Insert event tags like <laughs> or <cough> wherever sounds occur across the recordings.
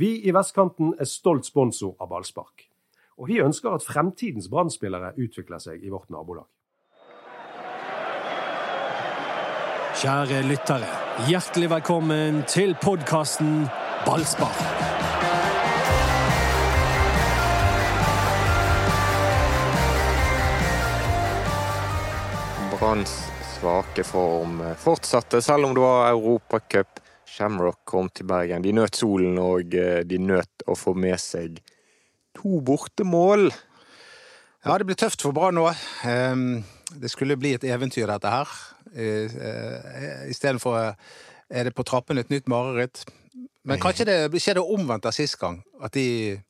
Vi i Vestkanten er stolt sponsor av ballspark. Og vi ønsker at fremtidens brann utvikler seg i vårt nabolag. Kjære lyttere, hjertelig velkommen til podkasten Ballspark. Branns svake form fortsatte, selv om det var Europacup. Shamrock kom til Bergen. De nøt solen, og eh, de nøt å få med seg to bortemål. Ja, det blir tøft for Brann nå. Ehm, det skulle bli et eventyr, dette her. Eh, istedenfor er det på trappene et nytt mareritt. Men kanskje det skjer det omvendt av sist gang? At de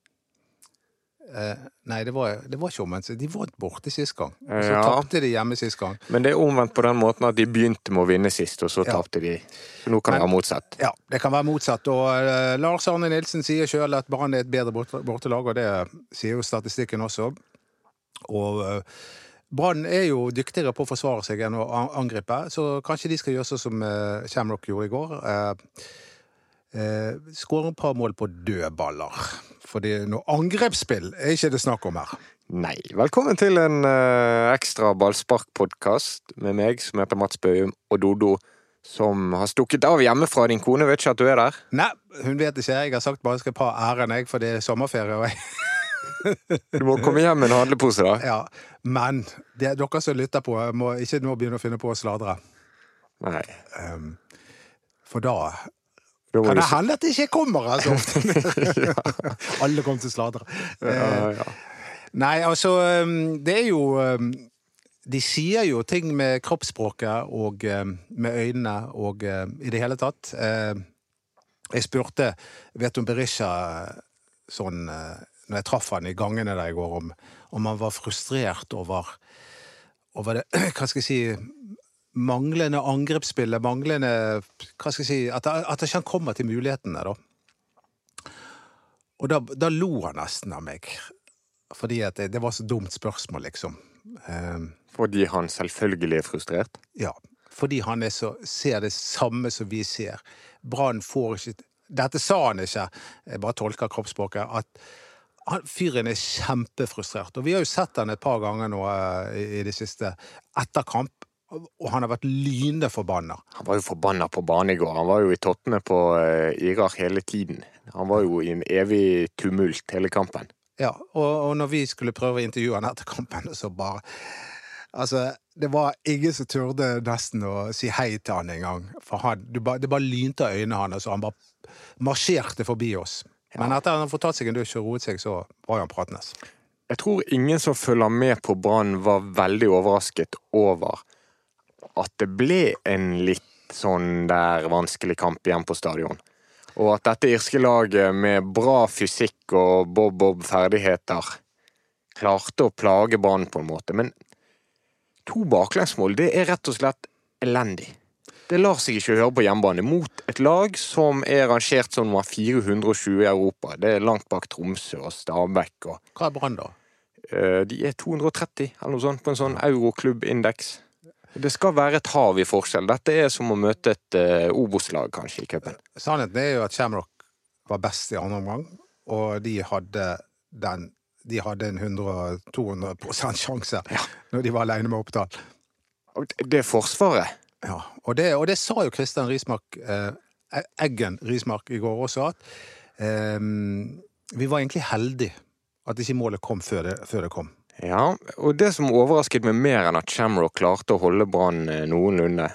Eh, nei, det var, det var, ikke omvendt. De vant borte sist gang. Så ja. tapte de hjemme sist gang. Men det er omvendt på den måten at de begynte med å vinne sist, og så ja. tapte de. Så nå kan Men, det være motsatt. Ja, det kan være motsatt. Og uh, Lars Arne Nilsen sier sjøl at Brann er et bedre bortelag, og det sier jo statistikken også. Og uh, Brann er jo dyktigere på å forsvare seg enn å angripe, så kanskje de skal gjøre sånn som uh, Shamrock gjorde i går. Uh, eh, skåre et par mål på dødballer. Fordi noe angrepsspill er ikke det snakk om her. Nei. Velkommen til en eh, ekstra ballsparkpodkast med meg, som heter Mats Bøhum, og Dodo, som har stukket av hjemmefra. Din kone vet ikke at du er der? Nei, hun vet ikke. Jeg har sagt bare jeg skal ta æren, jeg, for det er sommerferie. og jeg... du må komme hjem med en handlepose, da. Ja, Men det er dere som lytter på, må ikke nå begynne å finne på å sladre. Nei. Um, for da kan det hende at det ikke kommer her så <laughs> ofte? <laughs> Alle kommer til sladre. Ja, ja. Nei, altså um, Det er jo um, De sier jo ting med kroppsspråket og um, med øynene og i det hele tatt. Jeg spurte Vet du om Berisha sånn når jeg traff han i gangene der i går, om, om han var frustrert over, over det <clears throat> Hva skal jeg si manglende angrepsspillet, manglende Hva skal jeg si At, at ikke han kommer til mulighetene, da. Og da, da, lo han nesten av meg. Fordi at det, det var så dumt spørsmål, liksom. Um, fordi han selvfølgelig er frustrert? Ja. Fordi han så, ser det samme som vi ser. Brann får ikke Dette sa han ikke, jeg bare tolker kroppsspråket. at han, fyren er kjempefrustrert. Og vi har jo sett han et par ganger nå uh, i, i det siste etter kamp og han har vært lynende forbanna. Han var jo forbanna på banen i går. Han var jo i tottene på uh, Irak hele tiden. Han var jo i en evig tumult hele kampen. Ja, og, og når vi skulle prøve å intervjue han etter kampen, så bare Altså, det var ingen som turde nesten å si hei til han engang. For han, det bare, bare lynte av øynene hans, og han bare marsjerte forbi oss. Ja. Men etter at han fått tatt seg en dusj og roet seg, så var han pratende. Jeg tror ingen som følger med på Brann, var veldig overrasket over at det ble en litt sånn der vanskelig kamp igjen på stadion. Og at dette irske laget med bra fysikk og bob-bob-ferdigheter klarte å plage banen på en måte. Men to baklengsmål, det er rett og slett elendig. Det lar seg ikke høre på hjemmebane mot et lag som er rangert som nummer 420 i Europa. Det er langt bak Tromsø og Stabæk. Og, Hva er Brann, da? Eh, de er 230, eller noe sånt, på en sånn euroklubbindeks. Det skal være et hav i forskjell. Dette er som å møte et uh, Obos-lag, kanskje, i cupen. Sannheten er jo at Shamrock var best i andre omgang, og de hadde den De hadde en 100-200 sjanse ja. når de var alene med Oppdal. Det er forsvaret. Ja, og det, og det sa jo Kristian Rismark, eh, Eggen Rismark i går også, at eh, vi var egentlig heldige at ikke målet kom før det, før det kom. Ja, og det som overrasket meg mer enn at Shamrock klarte å holde Brann eh, noenlunde,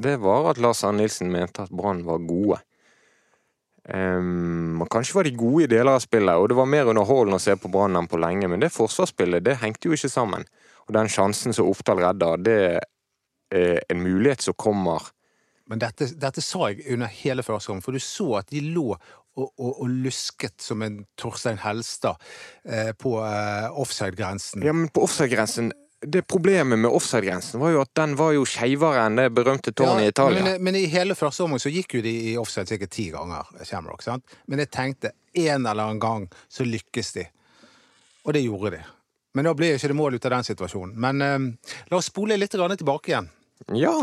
det var at Lars Arne Nilsen mente at Brann var gode. Um, kanskje var de gode i deler av spillet, og det var mer underholdende å se på Brann enn på lenge, men det forsvarsspillet det hengte jo ikke sammen. Og den sjansen som Oppdal redder, det er en mulighet som kommer. Men dette, dette sa jeg under hele første gang, for du så at de lå og, og, og, lusket som en Torstein Helstad eh, på eh, offside-grensen. Ja, men på offside-grensen det Problemet med offside-grensen var jo at den var jo skeivere enn det berømte tårnet ja, i Italia. Men, men, i hele første omgang så gikk jo de i offside sikkert ti ganger. Shamrock, sant? Men jeg tenkte en eller annen gang så lykkes de. Og det gjorde de. Men da ble ikke det mål ut av den situasjonen. Men eh, la oss spole litt tilbake igjen. Ja.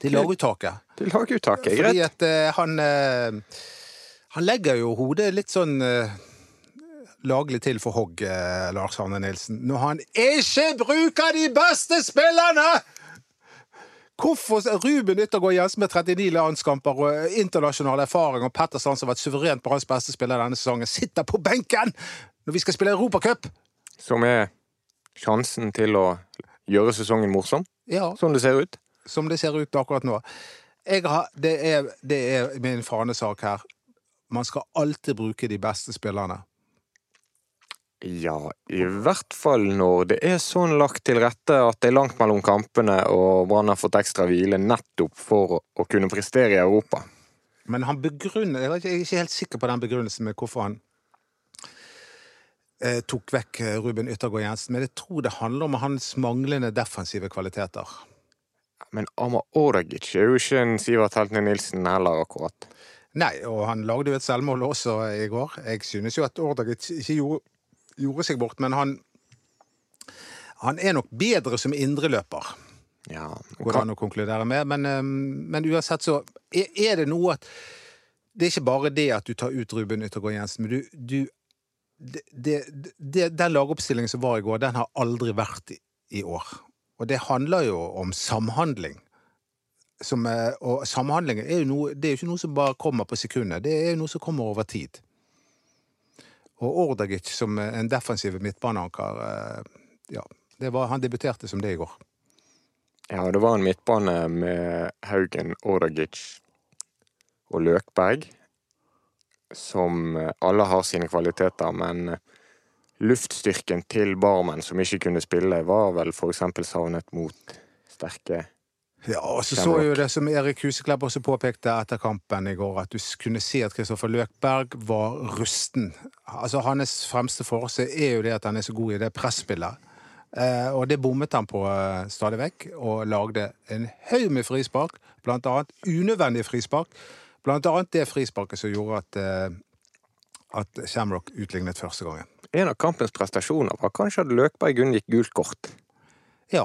Til laguttaket. Til laguttaket, greit. Fordi at eh, han eh, Han legger jo hodet litt sånn eh, laglig til for hogg, eh, Lars Arne Nilsen, når han ikke bruker de beste spillerne! Hvorfor Ruben Yttergård Jensen med 39 landskamper og internasjonal erfaring og Petter Strand, som har vært suverent på hans beste spiller denne sesongen, sitter på benken når vi skal spille Europacup? Som er sjansen til å gjøre sesongen morsom, ja. som det ser ut? Som det ser ut akkurat nå. Har, det, er, det er min fanesak her. Man skal alltid bruke de beste spillerne. Ja, i hvert fall når det er sånn lagt til rette at det er langt mellom kampene og Brann har fått ekstra hvile nettopp for å kunne prestere i Europa. Men han begrunner Jeg er ikke helt sikker på den begrunnelsen med hvorfor han eh, tok vekk eh, Ruben Yttergård Jensen, men jeg tror det handler om hans manglende defensive kvaliteter. Men Amar Ordagic er jo ikke en Sivert Heltne Nilsen heller, akkurat. Nei, og han lagde jo et selvmål også i går. Jeg synes jo at Ordagic ikke gjorde gjorde seg bort, men han han er nok bedre som indreløper. Ja, går det an å konkludere med. Men, ehm, men, uansett så er det noe at Det er ikke bare det at du tar ut Ruben Yttergård Jensen, men du, du det, det, Den lagoppstillingen som var i går, den har aldri vært i, i år. Og det handler jo om samhandling. Som, og samhandling er jo noe, det er jo ikke noe som bare kommer på sekundet, det er jo noe som kommer over tid. Og Ordagic som en defensiv midtbaneanker, eh, ja, var, han debuterte som det i går. Ja, det var en midtbane med Haugen, Ordagic og Løkberg, som alle har sine kvaliteter, men luftstyrken til Barmen, som ikke kunne spille, var vel eksempel savnet mot sterke ja, og så så jo det som Erik Huseklepp også påpekte etter kampen i går, at du kunne si at Kristoffer Løkberg var rusten. Altså Hans fremste forse er jo det at han er så god i det presspillet. Eh, og det bommet han på eh, stadig vekk, og lagde en haug med frispark, blant annet unødvendige frispark. Blant annet det frisparket som gjorde at, eh, at Shamrock utlignet første gangen. En av kampens prestasjoner var kanskje at Løkberg unngikk gult kort. Ja,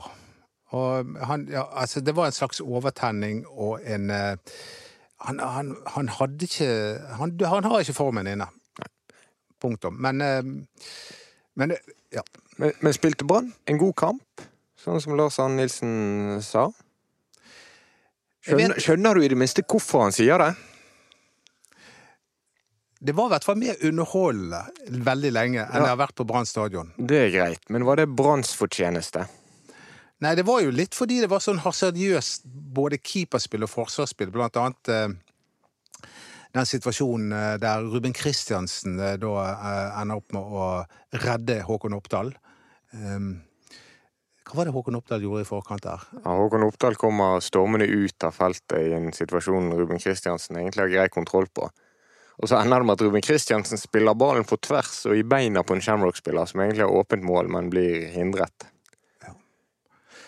og han, ja, altså det var en slags overtenning og en uh, han, han, han, hadde ikke han, han, har ikke formen inne. Punktum. Men, uh, men ja. Men, men spilte Brann en god kamp, sånn som Lars Arne Nilsen sa? Skjønner, skjønner, du i det minste hvorfor han sier det? Det var i hvert fall mer underholdende veldig lenge enn ja. det har vært på Brann stadion. Det er greit, men var det Branns fortjeneste? Nei, det var jo litt fordi det var sånn hasardiøst både keeperspill og forsvarsspill. Blant annet eh, den situasjonen eh, der Ruben Kristiansen eh, da eh, ender opp med å redde Håkon Oppdal. Um, hva var det Håkon Oppdal gjorde i forkant der? Ja, Håkon Oppdal kommer stormende ut av feltet i en situasjon Ruben Kristiansen egentlig har grei kontroll på. Og så ender det med at Ruben Kristiansen spiller ballen på tvers og i beina på en Shamrock-spiller som egentlig har åpent mål, men blir hindret.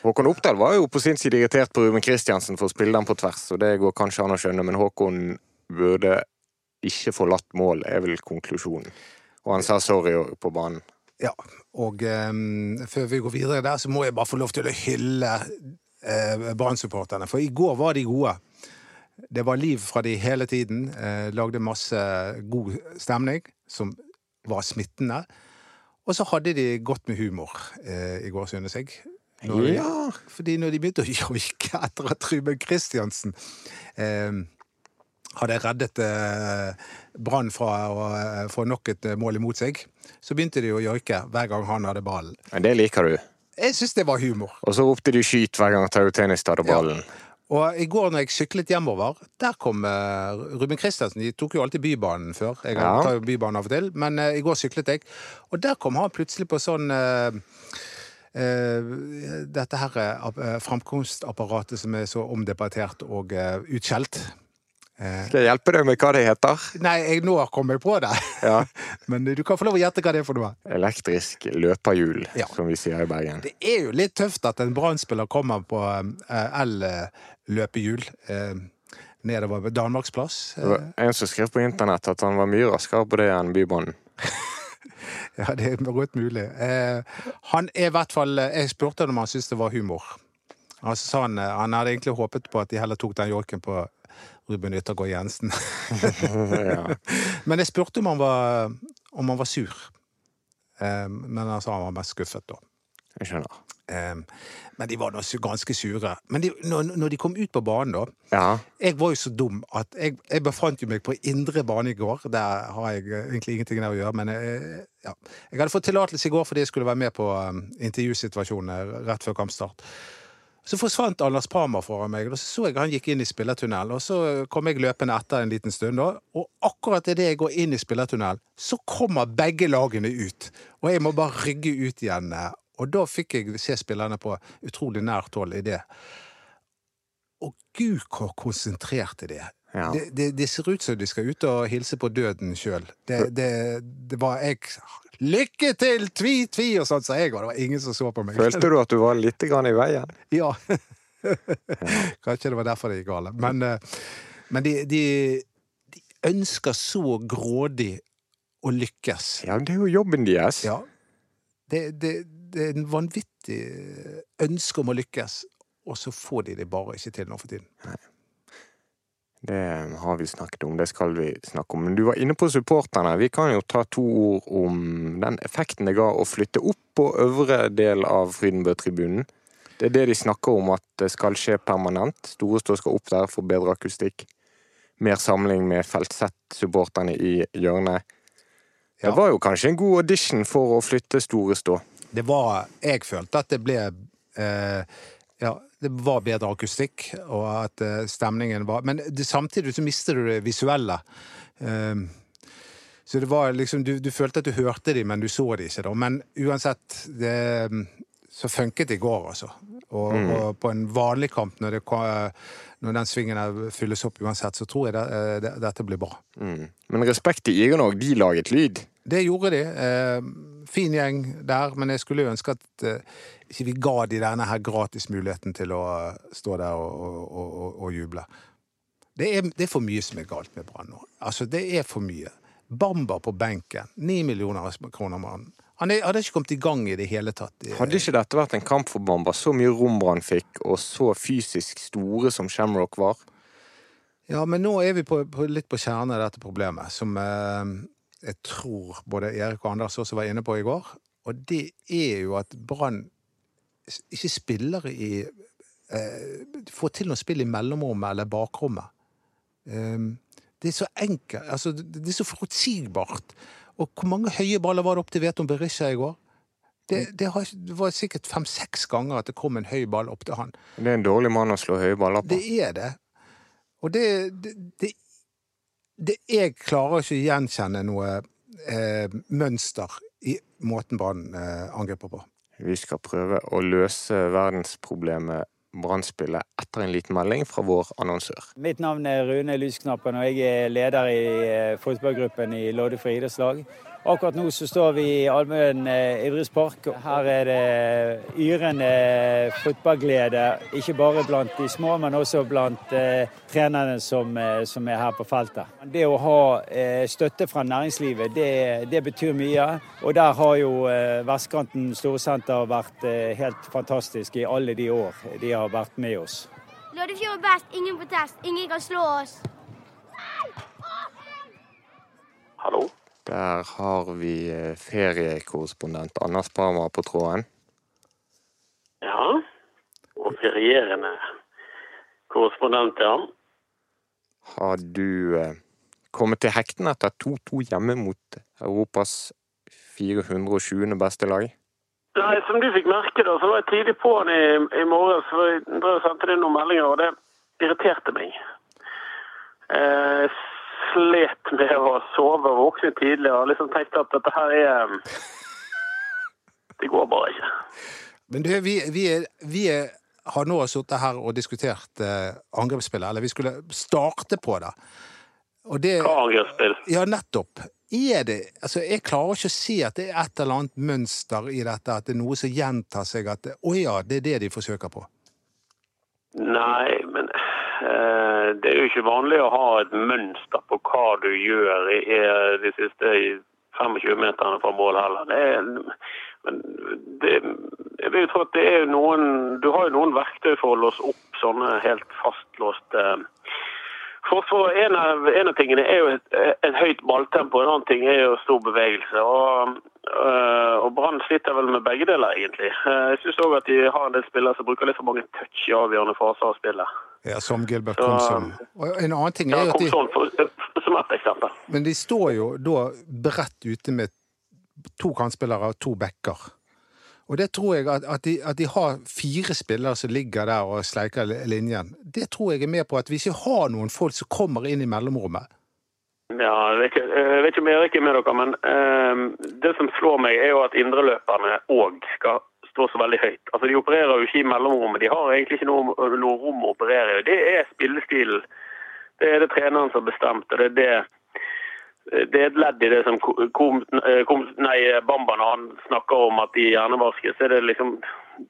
Håkon Oppdal var jo på sin side irritert på Ruben Kristiansen for å spille den på tvers, og det går kanskje an å skjønne, men Håkon burde ikke forlatt mål, er vel konklusjonen. Og han sa sorry på banen. Ja, og um, før vi går videre der, så må jeg bare få lov til å hylle uh, Brann-supporterne, for i går var de gode. Det var liv fra de hele tiden. Uh, lagde masse god stemning, som var smittende. Og så hadde de godt med humor uh, i går, synes jeg. Når, ja. Fordi når de begynte å <laughs> joike etter at Ruben Kristiansen eh, hadde reddet eh, Brann fra å eh, få nok et eh, mål imot seg, så begynte de å joike hver gang han hadde ballen. Men det liker du? Jeg syns det var humor. Og så ropte de 'skyt' hver gang Tau Tennis hadde ballen. Ja. Og i går når jeg syklet hjemover, der kom uh, Ruben Kristiansen. De tok jo alltid Bybanen før. Jeg ja. tar jo Bybanen av og til. Men uh, i går syklet jeg, og der kom han plutselig på sånn uh, dette her eh, framkomstapparatet som er så omdebattert og eh, utskjelt. Skal jeg hjelpe deg med hva det heter? Nei, jeg, nå kom jeg på det. Ja. <laughs> Men du kan få lov å gjette hva det er for noe. Elektrisk løperhjul, ja. som vi sier i Bergen. Det er jo litt tøft at en Brann-spiller kommer på el-løpehjul nedover Danmarksplass. Det var en som skrev på internett at han var mye raskere på det enn Bybanen. <laughs> Ja, det er godt mulig. Eh, han er i hvert fall Jeg spurte om han syntes det var humor. Altså, han, han, hadde egentlig håpet på at de heller tok den joiken på Ruben Yttergård Jensen. <laughs> Men jeg spurte om han var, om han var sur. Men han sa han var mest skuffet, da. Jeg skjønner. Men de var ganske sure. Men de, når, de kom ut på banen, da ja. Jeg var jo så dum at jeg, jeg befant jo meg på indre bane i går. Der har jeg egentlig ingenting der å gjøre. Men jeg, ja. jeg hadde fått tillatelse i går fordi jeg skulle være med på um, intervjusituasjonen rett før kampstart. Så forsvant Anders Parma foran meg, og så så jeg han gikk inn i spillertunnelen. Og så kom jeg løpende etter en liten stund, da. Og akkurat idet jeg går inn i spillertunnelen, så kommer begge lagene ut. Og jeg må bare rygge ut igjen. Og da fikk jeg se spillerne på utrolig nært hold i det. Og gud, hvor konsentrerte de er. Ja. Det, det, det, ser ut som de skal ut og hilse på døden sjøl. Det, det, var jeg Lykke til, tvi, tvi, og sånn som så jeg var. Det var ingen som så på meg. Følte du at du var litt grann i veien? Ja. <laughs> Kanskje det var derfor det gikk galt. Men, eh, men de, de, de, ønsker så grådig å lykkes. Ja, det er jo jobben deres. Ja. Det, det, det er en vanvittig ønske om å lykkes, og så får de det bare ikke til nå for tiden. Nei. Det har vi snakket om, det skal vi snakke om. Men du var inne på supporterne. Vi kan jo ta to ord om den effekten det ga å flytte opp på øvre del av Frydenbø-tribunen. Det er det de snakker om at det skal skje permanent. Storestå skal opp der for bedre akustikk. Mer samling med feltsett-supporterne i hjørnet. Ja. Det var jo kanskje en god audition for å flytte Storestå? Det var Jeg følte at det ble eh, ja, det var bedre akustikk, og at eh, stemningen var Men det, samtidig så mister du det visuelle. Eh, så det var liksom du, du, følte at du hørte dem, men du så dem ikke. da. Men uansett, det, så funket det i går, altså. Og, mm. og, på en vanlig kamp, når, det, når den svingen fylles opp uansett, så tror jeg det, eh, det, dette blir bra. Mm. Men respekt til Iren òg, de laget lyd? Det gjorde de. Eh, fin gjeng der, men jeg skulle jo ønske at eh, ikke vi ga de denne her gratismuligheten til å stå der og, og, og, og juble. Det er, det er, for mye som er galt med Brann nå. Altså, det er for mye. Bamba på benken. Ni millioner kroner mannen. Han hadde ikke kommet i gang i det hele tatt. Hadde ikke dette vært en kamp for Bamba? Så mye rom Brann fikk, og så fysisk store som Shamrock var? Ja, men nå er vi på, på, litt på kjernen av dette problemet, som eh, jeg tror både Erik og Anders også var inne på i går. Og det er jo at Brann ikke spiller i eh, Får til noe spill i mellomrommet eller bakrommet. Um, det er så enkelt. Altså, det er så forutsigbart. Og hvor mange høye baller var det opp til Veton Berisha i går? Det, det, har, det var sikkert fem-seks ganger at det kom en høy ball opp til han. Det er en dårlig mann å slå høye baller på. Det er det. Og det, det, det Jeg klarer ikke å gjenkjenne noe eh, mønster i måten Brann eh, angriper på. Vi skal prøve å løse verdensproblemet Brannspillet etter en liten melding fra vår annonsør. Mitt navn er Rune Lysknappen, og jeg er leder i eh, fotballgruppen i Loddefri idrettslag. Akkurat nå så står vi i Almøen eh, idrettspark. Her er det yrende fotballglede. Ikke bare blant de små, men også blant eh, trenerne som, eh, som, er her på feltet. Det å ha eh, støtte fra næringslivet, det, det, betyr mye. Og der har jo eh, Vestkanten Storsenter vært eh, helt fantastisk i alle de år de har vært med oss. Loddefjord er best, ingen protest, ingen kan slå oss. Hallo? Der har vi eh, feriekorrespondent Anders Parma på tråden. Ja. Og ferierende korrespondent, ja. Har du eh, kommet til hekten etter 2-2 hjemme mot Europas 420. beste lag? Nei, som du fikk merke, da, så var jeg tidlig på han i, i morges. Jeg sendte deg noen meldinger, og det irriterte meg. Eh, slet med å sove og våkne tidlig og liksom tenkte at dette her er Det går bare ikke. Men du, vi, vi, er, vi er, har nå sittet her og diskutert eh, angrepsspillet, eller vi skulle starte på det. det Hva angrepsspill? Ja, nettopp. Er det, altså, jeg klarer ikke å si at det er et eller annet mønster i dette, at det er noe som gjentar seg. At å ja, det er det de forsøker på. Nei, men det er jo ikke vanlig å ha et mønster på hva du gjør i de siste 25 meterne fra mål heller. Det er, men det, jeg vil tro at det er noen Du har jo noen verktøy for å låse opp sånne helt fastlåste for en av, en av tingene er jo et, et, høyt balltempo, en annen ting er jo stor bevegelse. og, øh, og Brann sliter vel med begge deler, egentlig. Øh, jeg syns òg at de har en del spillere som bruker litt for mange touch i avgjørende faser av spillet. Ja, Som Gilbert Komsom. Og en annen ting er jo at de, som et eksempel. Men de står jo da bredt ute med to kantspillere og to backer. Og det tror jeg at, at, de, at, de, har fire spillere som ligger der og sleiker linjen. Det tror jeg er med på at vi ikke har noen folk som kommer inn i mellomrommet. Ja, Jeg vet ikke, jeg vet ikke om Erik er med dere, men eh, det som slår meg, er jo at indreløperne òg skal stå så veldig høyt. Altså, De opererer jo ikke i mellomrommet. De har egentlig ikke noe, noe rom å operere i. Det er spillestilen. Det er det treneren som har bestemt, og det er det det er et ledd i det som kom, kom, nei, Bamba når han snakker om at de hjernevaskes. er det liksom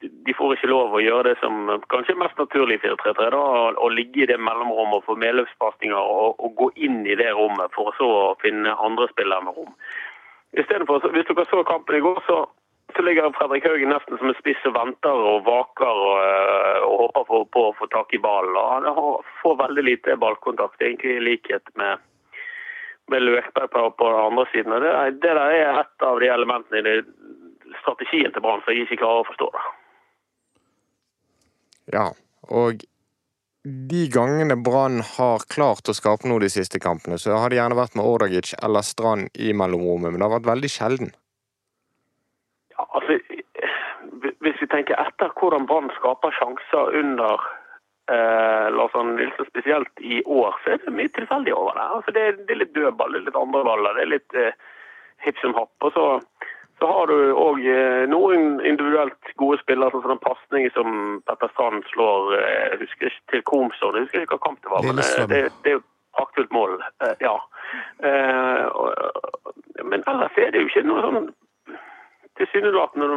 De får ikke lov å gjøre det som kanskje er mest naturlig i 4-3-3. Å ligge i det mellomrommet og få medløpspasninger og, og, gå inn i det rommet for så å finne andre spillere med rom. Istedenfor, Hvis dere så kampen i går, så, så ligger Fredrik Haugen nesten som en spiss og venter og vaker og, og håper på, på, å få tak i ballen. og Han får veldig lite ballkontakt, egentlig i likhet med med Løkberg på, på den andre siden. Det, det, der er et av de elementene i det, strategien til Brann som jeg ikke klarer å forstå. det. Ja, og de gangene Brann har klart å skape noe de siste kampene, så har det gjerne vært med Ordagic eller Strand i mellomrommet, men det har vært veldig sjelden. Altså, Hvis vi tenker etter hvordan Brann skaper sjanser under eh, Lars Arne Nilsen spesielt i år, så er det mye tilfeldig over det. Altså, det, det, er, litt dødball, det er litt andre baller, det er litt eh, hipp som happ. Og så, så har du òg eh, noen individuelt gode spillere, sånn som den pasningen som Petter Strand slår eh, husker ikke til Komsson, jeg husker ikke hva kamp det var, men eh, det, det er jo praktfullt mål. Ja. Eh, men ellers er det jo ikke noe sånn tilsynelatende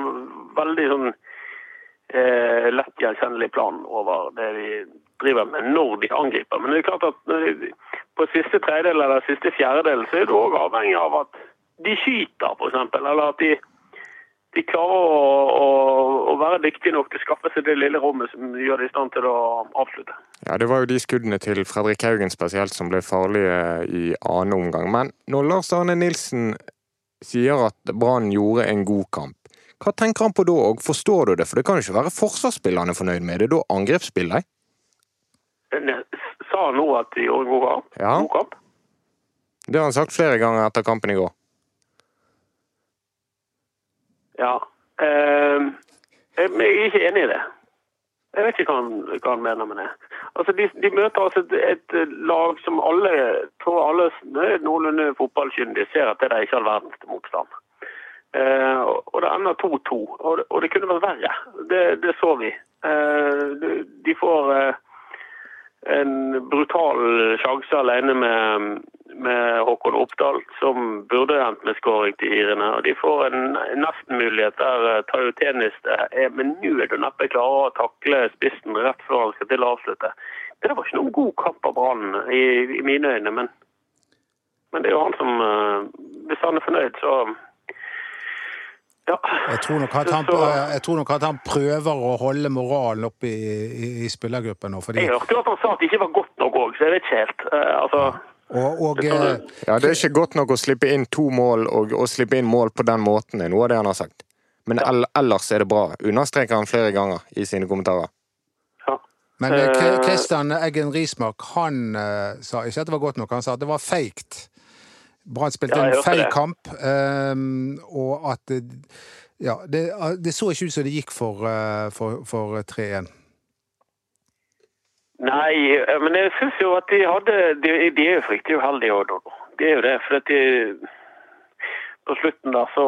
veldig sånn eh, lett gjenkjennelig plan over det de driver med når de angriper. Men det er klart at de, på siste tredjedel eller siste fjerdedel så er du òg avhengig av at de skyter, f.eks. Eller at de, de klarer å, å, å, være dyktige nok til å skaffe seg det lille rommet som gjør de i stand til å avslutte. Ja, Det var jo de skuddene til Fredrik Haugen spesielt som ble farlige i annen omgang. Men når Lars Arne Nilsen sier at Brann gjorde en god kamp, hva tenker han på da, og forstår du det? For det kan jo ikke være forsvarsspillerne fornøyd med det, da angrepsspillet? de? Sa han nå at de gjorde en god kamp? Ja. God kamp? Det har han sagt flere ganger etter kampen i går. Ja. Eh, jeg er ikke enig i det. Jeg vet ikke hva han, hva han mener med det. Altså, de, de møter altså et, et, lag som alle tror alle noenlunde fotballkyndige ser at det er ikke all verdens motstand. Eh, og det ender 2-2, og, og, det kunne vært verre. Det, det så vi. Eh, de får eh, en brutal sjanse alene med, med Håkon Oppdal, som burde endt med skåring til irene. Og de får en nesten-mulighet der Tajotenis Tayo Tenis er med nuet og neppe klarer å takle spissen rett før han skal til å avslutte. Det var ikke noen god kamp av Brann i, i, mine øyne, men, men det er jo han som Hvis han er fornøyd, så ja. Jeg, tror han, jeg, tror nok at han, prøver å holde moralen oppe i, i, i spillergruppen nå. Fordi... Jeg hørte jo at han sa at det ikke var godt nok òg, så jeg vet ikke helt. Uh, altså, og, og, det eh, ja, det er ikke godt nok å slippe inn to mål og, og slippe inn mål på den måten, er noe av det han har sagt. Men ja. ellers er det bra, understreker han flere ganger i sine kommentarer. Ja. Men Kristian eh, Eggen Rismark han uh, sa ikke at det var godt nok, han sa at det var feigt. Brann spilte ja, en feil kamp, um, og at Ja, det, det, så ikke ut som det gikk for, uh, for, for 3-1. Nei, eh, men jeg syns jo at de hadde De, de er jo fryktelig uheldige òg, De er jo det. For at de På slutten der så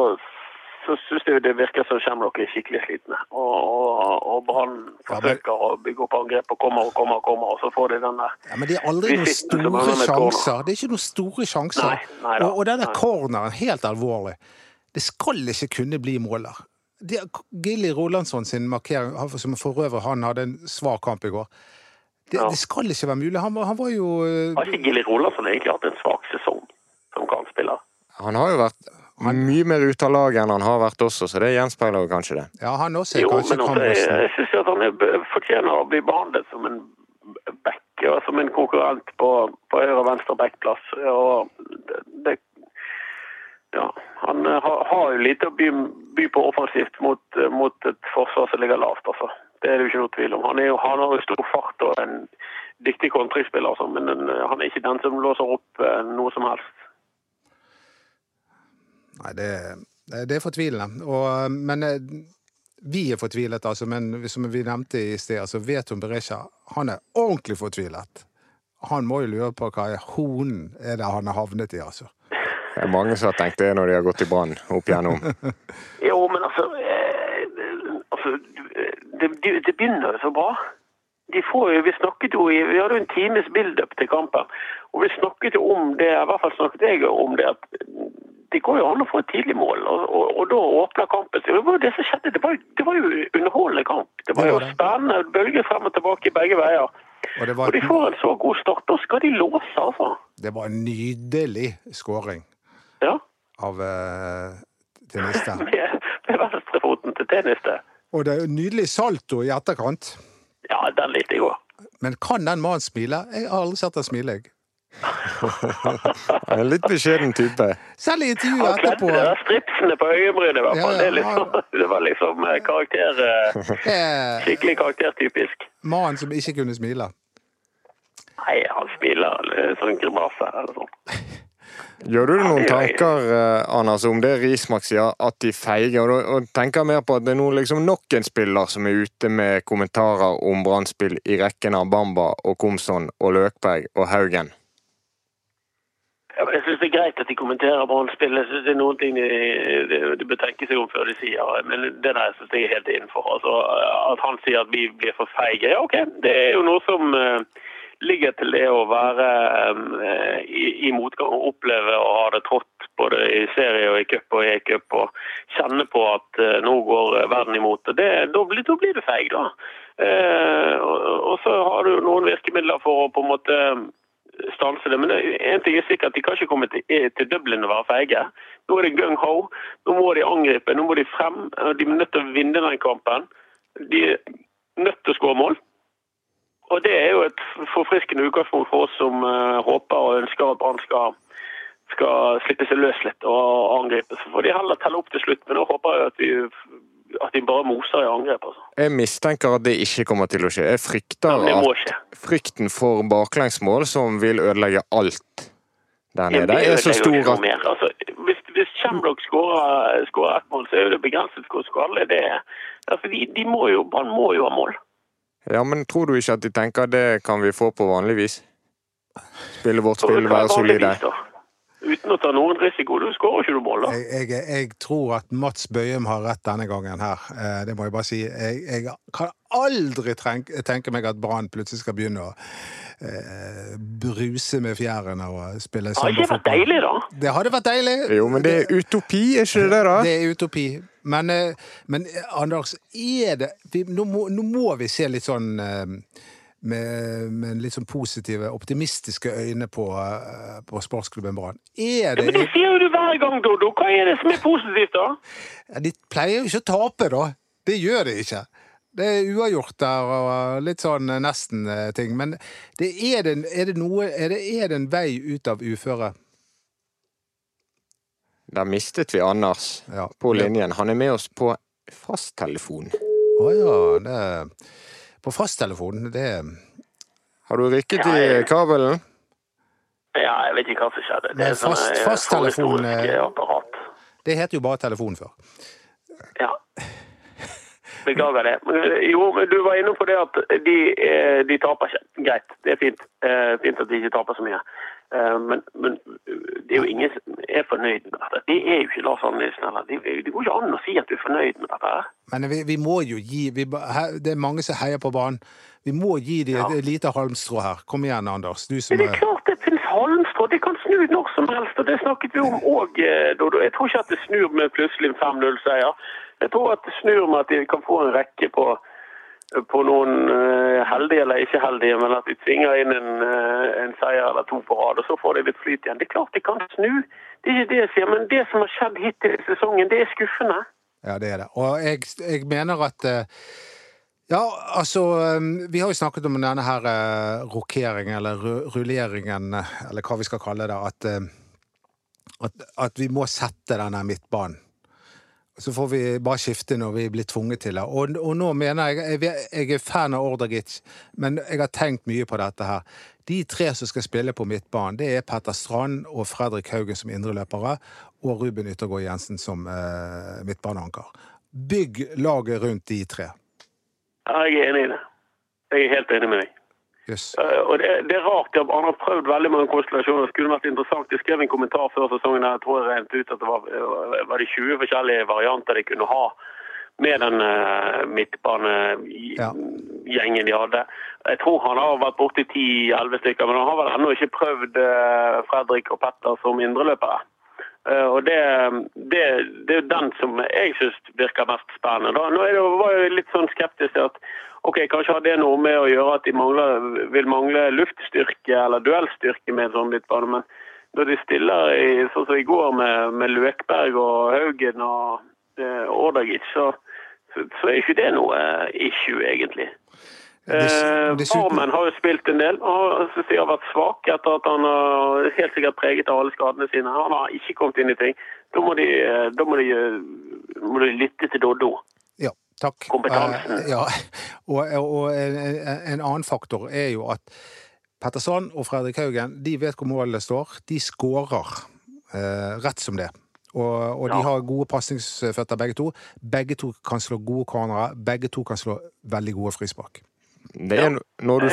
så syns jeg det virker som Shamrock er skikkelig slitne. Og, og, og Brann forsøker ja, men... å bygge opp angrep og kommer og kommer, og kommer, og så får de den der ja, Men det er aldri noen store sjanser. Det er ikke noen store sjanser. Nei, nei da, og, og denne corneren, helt alvorlig. Det skal ikke kunne bli måler. Det er Gilly Rolandsson sin markering, som for øvrig han hadde en svak kamp i går. Det, ja. det, skal ikke være mulig. Han, han var jo Har ikke Gilly Rolandsson egentlig hatt en svak sesong som kantspiller? Han har jo vært han... Mye mer ute av laget enn han har vært også, så det gjenspeiler jo kanskje det. Ja, han også er jo, kanskje men også, jeg, jeg syns han er, fortjener å bli behandlet som en back ja, som en konkurrent på, på høyre og venstre backplass. Og det, det, ja, han har, har, jo lite å by, by på offensivt mot, mot, et forsvar som ligger lavt. altså. Det er det jo ikke noe tvil om. Han, jo, han har jo stor fart og en dyktig kontrispiller, altså, men han er ikke den som låser opp noe som helst. Nei, det, det er fortvilende. Og, men eh, vi er fortvilet, altså. Men som vi nevnte i sted, altså Veton Berisha han er ordentlig fortvilet. Han må jo lure på hva honen er det han har havnet i, altså. Det er mange som har tenkt det når de har gått i brann opp igjennom. <laughs> jo, men altså, eh, altså det, det, begynner så bra. De får Vi snakket jo i, vi hadde jo en times build-up til kampen. Og vi snakket jo om det, i hvert fall snakket jeg om det, at det går jo an å få et tidlig mål, og, og, og da åpner kampen seg. Det var jo det som skjedde. Det var, det var jo underholdende kamp. Det var jo spennende bølger frem og tilbake i begge veier. Og, var... og, de får en så god start. Da skal de låse, altså. Det var en nydelig skåring ja. av uh, Teniste. <laughs> med, med venstrefoten til Teniste. Og det er jo nydelig salto i etterkant. Ja, den likte jeg òg. Men kan den mannen smile? Jeg har aldri sett ham smile, jeg. <laughs> en litt beskjeden type. Selv i intervjuet etterpå. Han kledde stripsene på øyebrynet, i hvert fall. Ja, ja, det, liksom, <laughs> det, var liksom eh, karakter eh, Skikkelig karaktertypisk. Mannen som ikke kunne smile? Nei, han smiler sånn grimase eller sånn. <laughs> Gjør du deg noen tanker eh, Anders, om det Rismark sier, at de feiger? Og, og tenker mer på at det er noe, liksom nok en spiller som er ute med kommentarer om brann i rekken av Bamba og Komson og Løkberg og Haugen? Jeg syns det er greit at de kommenterer Brann-spill. Jeg synes det er noen ting de, de, de, bør tenke seg om før de sier. Men det der syns jeg er helt innenfor. Altså, at han sier at vi blir for feige, ja OK. Det er jo noe som uh, ligger til det å være um, i, i, motgang og oppleve å ha det trått både i serie og i cup og i e-cup og kjenne på at uh, nå går verden imot. Det, da, blir, da blir du feig, da. Uh, og, og, så har du noen virkemidler for å på en måte stanse det. Men en ting er sikkert, de kan ikke komme til, være feige. Nå er det gung ho. Nå må de angripe, nå må de frem. De er nødt til å vinne den kampen. De er nødt til å skåre mål. Og det er jo et forfriskende utgangspunkt for oss som uh, håper og ønsker at Brann skal, skal slippe seg løs litt og angripe. Så får de heller telle opp til slutt, men nå håper jeg at vi at de bare moser i angrep. Altså. Jeg mistenker at det ikke kommer til å skje. Jeg frykter ja, at frykten for baklengsmål som vil ødelegge alt der nede, er så stor at altså, Hvis, hvis Shamrock skårer, skårer ett mål, så er det begrenset hvor skadelig det er. Altså, de, de må jo, Brann må jo ha mål. Ja, men tror du ikke at de tenker at det kan vi få på vanlig vis? Spille vårt spill, være solide? Uten å ta noen risiko. Du skårer ikke du mål, da. Jeg, jeg, jeg, tror at Mats Bøyum har rett denne gangen her. Eh, det må jeg bare si. Jeg, jeg kan aldri tenke, tenke meg at Brann plutselig skal begynne å eh, bruse med fjærene og spille samboerfotball. Hadde ikke vært deilig, da? Det hadde vært deilig. Jo, men det er utopi, er ikke det da? Det er utopi. Men, eh, men Anders, er det vi, nå, må, nå, må, vi se litt sånn eh, med, med litt sånn positive, optimistiske øyne på, uh, på sportsklubben Brann. Er det ja, Men det sier jo du hver gang, Dodo! Hva er det som er positivt, da? Ja, de pleier jo ikke å tape, da. Det gjør de ikke. Det er uavgjort der og litt sånn eh, nesten-ting. Men det er, det, er, det noe, er, det, er det en vei ut av uføre? Da mistet vi Anders ja. på linjen. Han er med oss på fasttelefon. Å oh, ja. Det på fasttelefonen. Det Har du rykket ja, jeg... i kabelen? Ja, jeg vet ikke hva som skjedde. Det er fast, sånn fasttelefon. Det heter jo bare telefon før. Ja. Beklager det. Jo, men du var inne på det at de, eh, de taper ikke. Greit, det er fint. Eh, fint at de ikke taper så mye. Eh, men, men, det er jo ingen som er fornøyd med dette. Det er jo ikke Lars Arne Nilsen heller. Det, det går ikke an å si at du er fornøyd med dette. Men vi, vi må jo gi vi, Det er mange som heier på banen. Vi må gi dem et lite halmstrå her. Kom igjen, Anders. Du som det er klart det finnes halmstrå. Det kan snu når som helst. og Det snakket vi om òg, eh, Dodo. Jeg tror ikke at det snur med plutselig en 5-0-seier. Jeg tror at det snur med at de kan få en rekke på på noen uh, heldige eller ikke heldige, men at de tvinger inn en, uh, en, seier eller to på rad, og så får de litt flyt igjen. Det er klart de kan snu, det er ikke det jeg sier, men det som har skjedd hittil i sesongen, det er skuffende. Ja, det er det. Og jeg, jeg mener at uh, Ja, altså Vi har jo snakket om denne her rokeringen, eller rulleringen, eller hva vi skal kalle det. At, at, at vi må sette denne midtbanen. Så får vi bare skifte når vi blir tvunget til det. Og, og nå mener jeg Jeg er fan av Ordagic, men jeg har tenkt mye på dette her. De tre som skal spille på midtbanen, det er Petter Strand og Fredrik Haugen som indreløpere, og Ruben Yttergård Jensen som eh, midtbaneanker. Bygg laget rundt de tre. Jeg er enig i det. Jeg er helt enig med deg. Yes. Uh, og det, det, er rart. Han har prøvd veldig mange konstellasjoner. Det skulle vært interessant. Jeg skrev en kommentar før sesongen her. jeg tror jeg regnet ut at det var, var det 20 forskjellige varianter de kunne ha med den uh, midtbanegjengen de hadde. Jeg tror han har vært borti 10-11 stykker, men han har vel ennå ikke prøvd uh, Fredrik og Petter som indreløpere. Uh, og det, det, det, er den som jeg syns virker mest spennende. Da. Nå er det, var jeg litt sånn skeptisk til at ok, kanskje har det noe med å gjøre at de mangler, vil mangle luftstyrke eller duellstyrke med en sånn midtbane. Men når de stiller i, sånn som i går med, med Løkberg og Haugen og eh, Ordagic, så så, så er ikke det noe issue, egentlig. Eh, har jo spilt en del og synes de har vært svak etter at han har helt sikkert preget av alle skadene sine. Han har ikke kommet inn i ting. Da må de, da må de, må de lytte til Doddo. Ja, takk. Kompetansen. Uh, ja. Og, og en, en, annen faktor er jo at Petterson og Fredrik Haugen de vet hvor målet står. De skårer eh, rett som det. Og, og de har gode pasningsføtter, begge to. Begge to kan slå gode cornerer. Begge to kan slå veldig gode frispark. Det er når du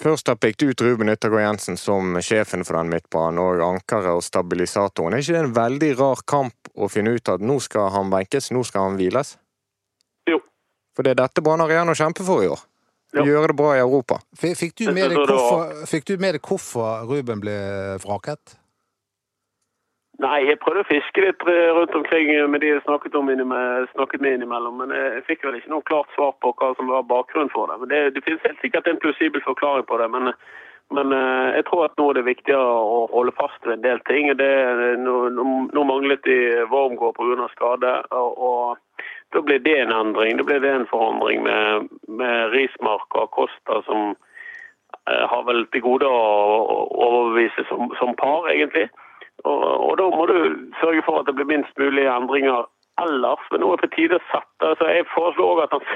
først har pekt ut Ruben Yttergård Jensen som sjefen for den midtbanen, og ankeret og stabilisatoren, er ikke det en veldig rar kamp å finne ut at nå skal han benkes, nå skal han hviles? For det er dette Brann har kjemper for i år. Ja. Gjøre det bra i Europa. Fikk du med deg hvorfor, hvorfor Ruben ble vraket? Nei, jeg prøvde å fiske litt eh, rundt omkring med de jeg snakket, om snakket med innimellom. Men jeg fikk vel ikke noe klart svar på hva som var bakgrunnen for det. Men det, det finnes helt sikkert en plausibel forklaring på det. Men, men, eh, jeg tror at nå er det viktigere å holde fast ved en del ting. Det, nå, nå, manglet de Wormgård pga. skade. Og, og, da ble det en endring. Da ble det en forandring med, med Rismark og Acosta som eh, har vel til gode å overbevise som, som par, egentlig. Og, og, da må du sørge for at det blir minst mulig endringer ellers. Men nå er det på tide å sette altså Jeg foreslår at han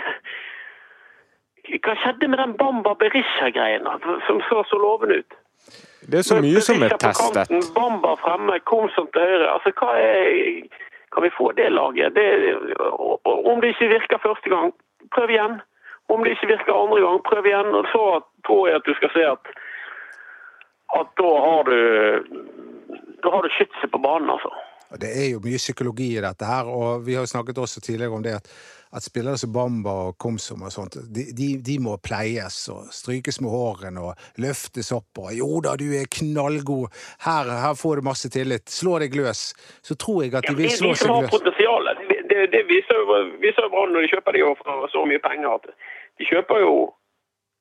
Hva skjedde med den Bamba Berisha-greien som så så lovende ut? Det er så mye som er testet. Bamba fremme, Komsom til høyre. Altså, hva er Kan vi få det laget? Det, om det ikke virker første gang, prøv igjen. Om det ikke virker andre gang, prøv igjen. Og så tror jeg at du skal se at at da har du da har du skytset på banen, altså. Det er jo mye psykologi i dette her, og vi har snakket også tidligere om det at, at spillere som Bamba og Komsom og sånt, de, de, de, må pleies og strykes med hårene og løftes opp og 'jo da, du er knallgod, her, her får du masse tillit, slå deg løs', så tror jeg at de vil slå seg løs. Det, det, det viser jo, viser Brann når de kjøper de for så mye penger at de kjøper jo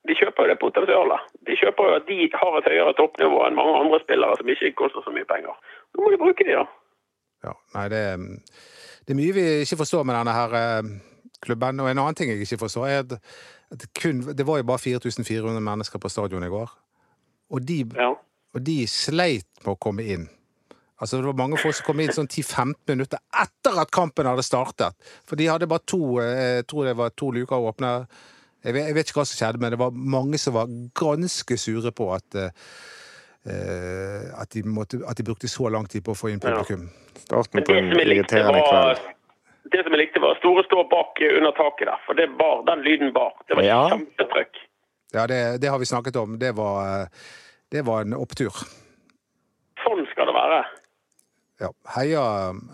de kjøper jo det potensialet. De kjøper jo at de har et høyere toppnivå enn mange andre spillere som ikke koster så mye penger. Nå må de bruke de, da. Ja, nei, det, det, er mye vi ikke forstår med denne her eh, klubben. Og en annen ting jeg ikke forstår, er at, det, kun, det var jo bare 4400 mennesker på stadion i går. Og de, ja. og de sleit med å komme inn. Altså Det var mange folk som kom inn sånn 10-15 minutter etter at kampen hadde startet. For de hadde bare to eh, jeg tror det var to luker åpne jeg vet, jeg vet, ikke hva som skjedde, men det var mange som var ganske sure på at uh, at, de måtte, at, de brukte så lang tid på å få inn publikum. Ja. Starten på en irriterende var det som jeg likte, var store stå bak under taket der. For det bar, den lyden bar. Det var ja. kjempetrykk. Ja, det, det, har vi snakket om. Det var, det var en opptur. Sånn skal det være. Ja. Heia,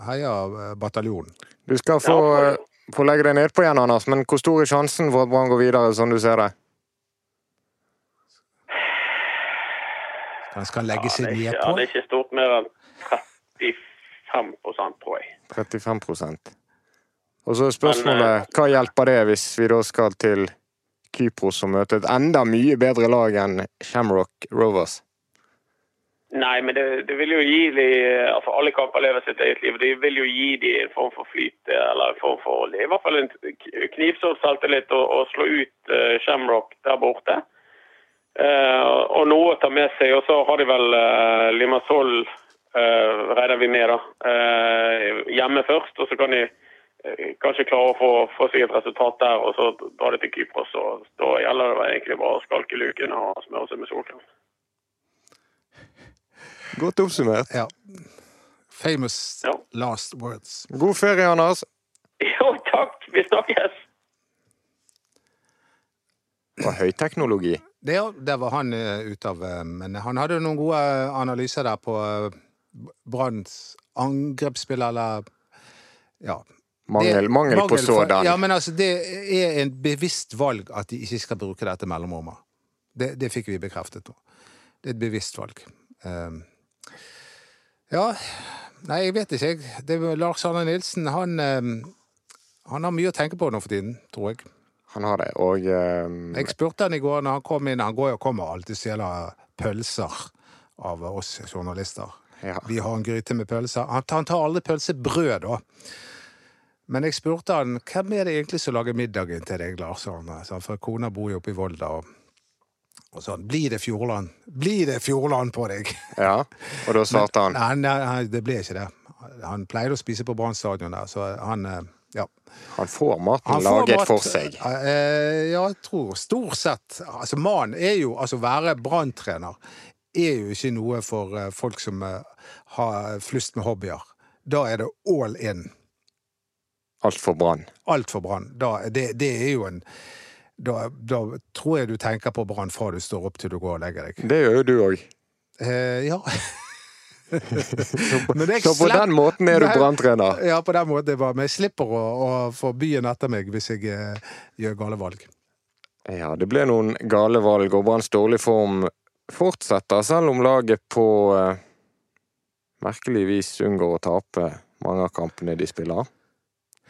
heia bataljonen. Du skal få ja, får legge deg nedpå igjen, Anders, men hvor stor er sjansen for at Brann går videre, sånn du ser det? Han skal legge seg nedpå? Ja, det er ikke stort mer enn 35 tror jeg. 35 Og så er spørsmålet hva hjelper det hvis vi da skal til Kypros og møte et enda mye bedre lag enn Shamrock Rovers? Nei, men det, det, vil jo gi de altså Alle kamper lever sitt eget liv. Det vil jo gi de en form for flyt, eller en form for I hvert fall en knivsådd selvtillit å, å slå ut uh, Shamrock der borte. Uh, og noe å ta med seg. Og så har de vel uh, Limassol, uh, regner vi med, da. Uh, hjemme først. Og så kan de kanskje klare å få, få, seg et resultat der, og så dra det til Kypros. Og da gjelder det egentlig bare å skalke luken og smøre seg med solkrem. Godt oppsummert. Ja. Famous ja. last words. God ferie, Anders. Jo, takk. Vi snakkes. Det var høyteknologi. Det, det var han uh, ute av. Uh, men han hadde noen gode analyser der på Branns angrepsspill, eller ja. Mangel, det, mangel, på sådan. Ja, men altså, det er en bevisst valg at de ikke skal bruke dette mellomrommet. Det, det fikk vi bekreftet nå. Det er et bevisst valg. Um, ja, nei, jeg vet ikke, jeg. Lars Arne Nilsen, han, um, han har mye å tenke på nå for tiden, tror jeg. Han har det, og um... Jeg spurte han i går når han kom inn. Han går jo kommer alltid og stjeler pølser av oss journalister. Ja. Vi har en gryte med pølser. Han, han tar aldri pølsebrød, da. Men jeg spurte han hvem er det egentlig som lager middagen til deg, Lars Arne? For kona bor jo oppe i Volda. og og sånn Blir det Fjordland? Blir det Fjordland på deg? Ja, og da <laughs> svarte han? Nei, nei, det ble ikke det. Han pleide å spise på Brann stadion der, så han eh, ja. Han får maten han får laget mat, for seg? Eh, ja, jeg tror stort sett. Altså, mannen er jo Altså, være branntrener er jo ikke noe for folk som har flust med hobbyer. Da er det all in. Alt for Brann? Alt for Brann. Det, det er jo en da, da, tror jeg du tenker på Brann fra du står opp til du går og legger deg. Det gjør jo du òg. Eh, ja. <laughs> så, på, så på den måten er du Brann-trener? Ja, på den måten. Men jeg slipper å, å, få byen etter meg hvis jeg eh, gjør gale valg. Ja, det ble noen gale valg, og Branns dårlige form fortsetter, selv om laget på eh, merkelig vis unngår å tape mange av kampene de spiller.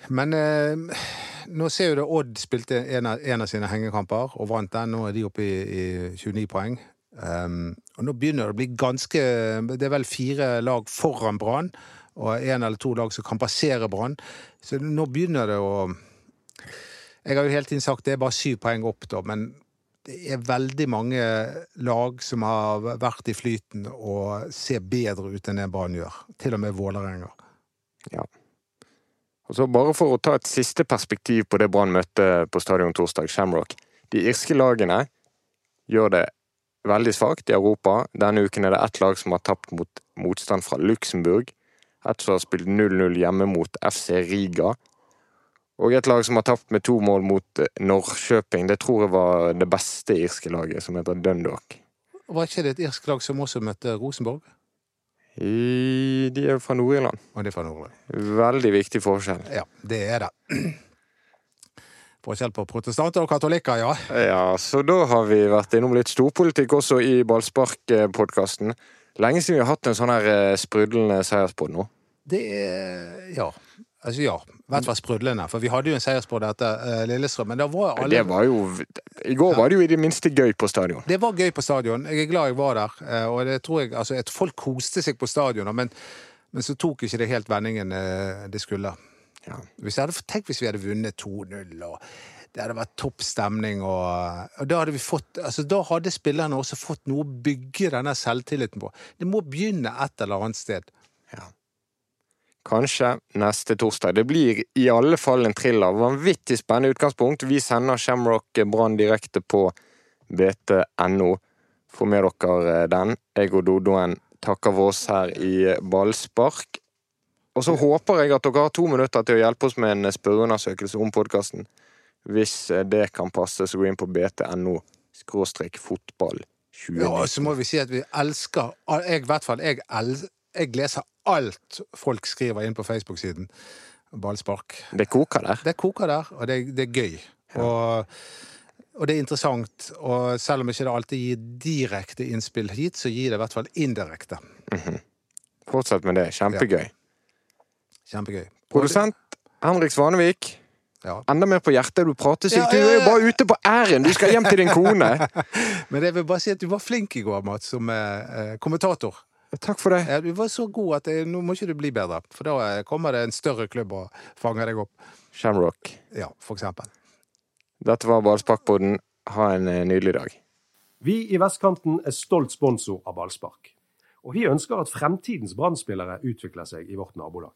Men eh, nå ser jo det Odd spilte en av, en av, sine hengekamper og vant den. Nå er de oppe i, i 29 poeng. Um, og nå begynner det å bli ganske Det er vel fire lag foran Brann, og én eller to lag som kan passere Brann. Så nå begynner det å Jeg har jo hele tiden sagt det er bare syv poeng opp, da, men det er veldig mange lag som har vært i flyten og ser bedre ut enn det Brann gjør. Til og med Vålerenga. Ja. Og så Bare for å ta et siste perspektiv på det Brann møtte på stadion torsdag, Shamrock. De irske lagene gjør det veldig svakt i Europa. Denne uken er det ett lag som har tapt mot motstand fra Luxembourg. Et som har spilt 0-0 hjemme mot FC Riga. Og et lag som har tapt med to mål mot Norrköping. Det tror jeg var det beste irske laget, som heter Dundalk. Var ikke det et irsk lag som også møtte Rosenborg? I, de er fra Nord-Irland. Og de er fra Nord-Irland. Veldig viktig forskjell. Ja, det er det. <clears throat> Forskjell på protestanter og katolikker, ja. Ja, så da har vi vært innom litt storpolitikk også i Ballspark-podkasten. Lenge siden vi har hatt en sånn her eh, sprudlende seierspod nå. Det er Ja. Altså, ja. I hvert fall sprudlende. For vi hadde jo en seierspod etter uh, Lillestrøm. Men da var alle Det var jo I går var det jo i det minste gøy på stadion. Det var gøy på stadion. Jeg er glad jeg var der. Uh, og det tror jeg Altså, et folk koste seg på stadion, men, men så tok ikke det helt vendingen uh, det skulle. Ja. Hvis hadde, tenk hvis vi hadde vunnet 2-0 og det hadde vært topp stemning. Og, og, da hadde vi fått, altså da hadde spillerne også fått noe å bygge denne selvtilliten på. Det må begynne et eller annet sted. Kanskje neste torsdag. Det blir i alle fall en thriller. Vanvittig spennende utgangspunkt. Vi sender Shamrock Brann direkte på bt.no. Få med dere den. Jeg og Dodoen takker for oss her i Ballspark. Og så håper jeg at dere har to minutter til å hjelpe oss med en spørreundersøkelse om podkasten. Hvis det kan passe, så gå inn på bt.no skråstrek fotball 2019. Ja, så må vi si at vi elsker Jeg, i hvert fall, jeg, el, jeg leser alt folk skriver inn på Facebook-siden. Ballspark. Det koker der? Det koker der, og det, det er gøy. Ja. Og, og, det er interessant. Og selv om ikke det alltid gir direkte innspill hit, så gir det i hvert fall indirekte. Mm -hmm. Fortsett med det. Kjempegøy. Ja. Kjempegøy. Produsent Henrik Svanevik. Ja. Enda mer på hjertet. Du prater sykt. Du er jo bare ute på æren! Du skal hjem til din kone. <laughs> Men jeg vil bare si at du var flink i går, Mats, som eh, kommentator. Takk for det. Ja, du var så god at det, nå må ikke du bli bedre, for da kommer det en større klubb og fanger deg opp. Shamrock. Ja, for eksempel. Dette var Ballsparkpodden. Ha en nydelig dag. Vi i Vestkanten er stolt sponsor av ballspark. Og vi ønsker at fremtidens brann utvikler seg i vårt nabolag.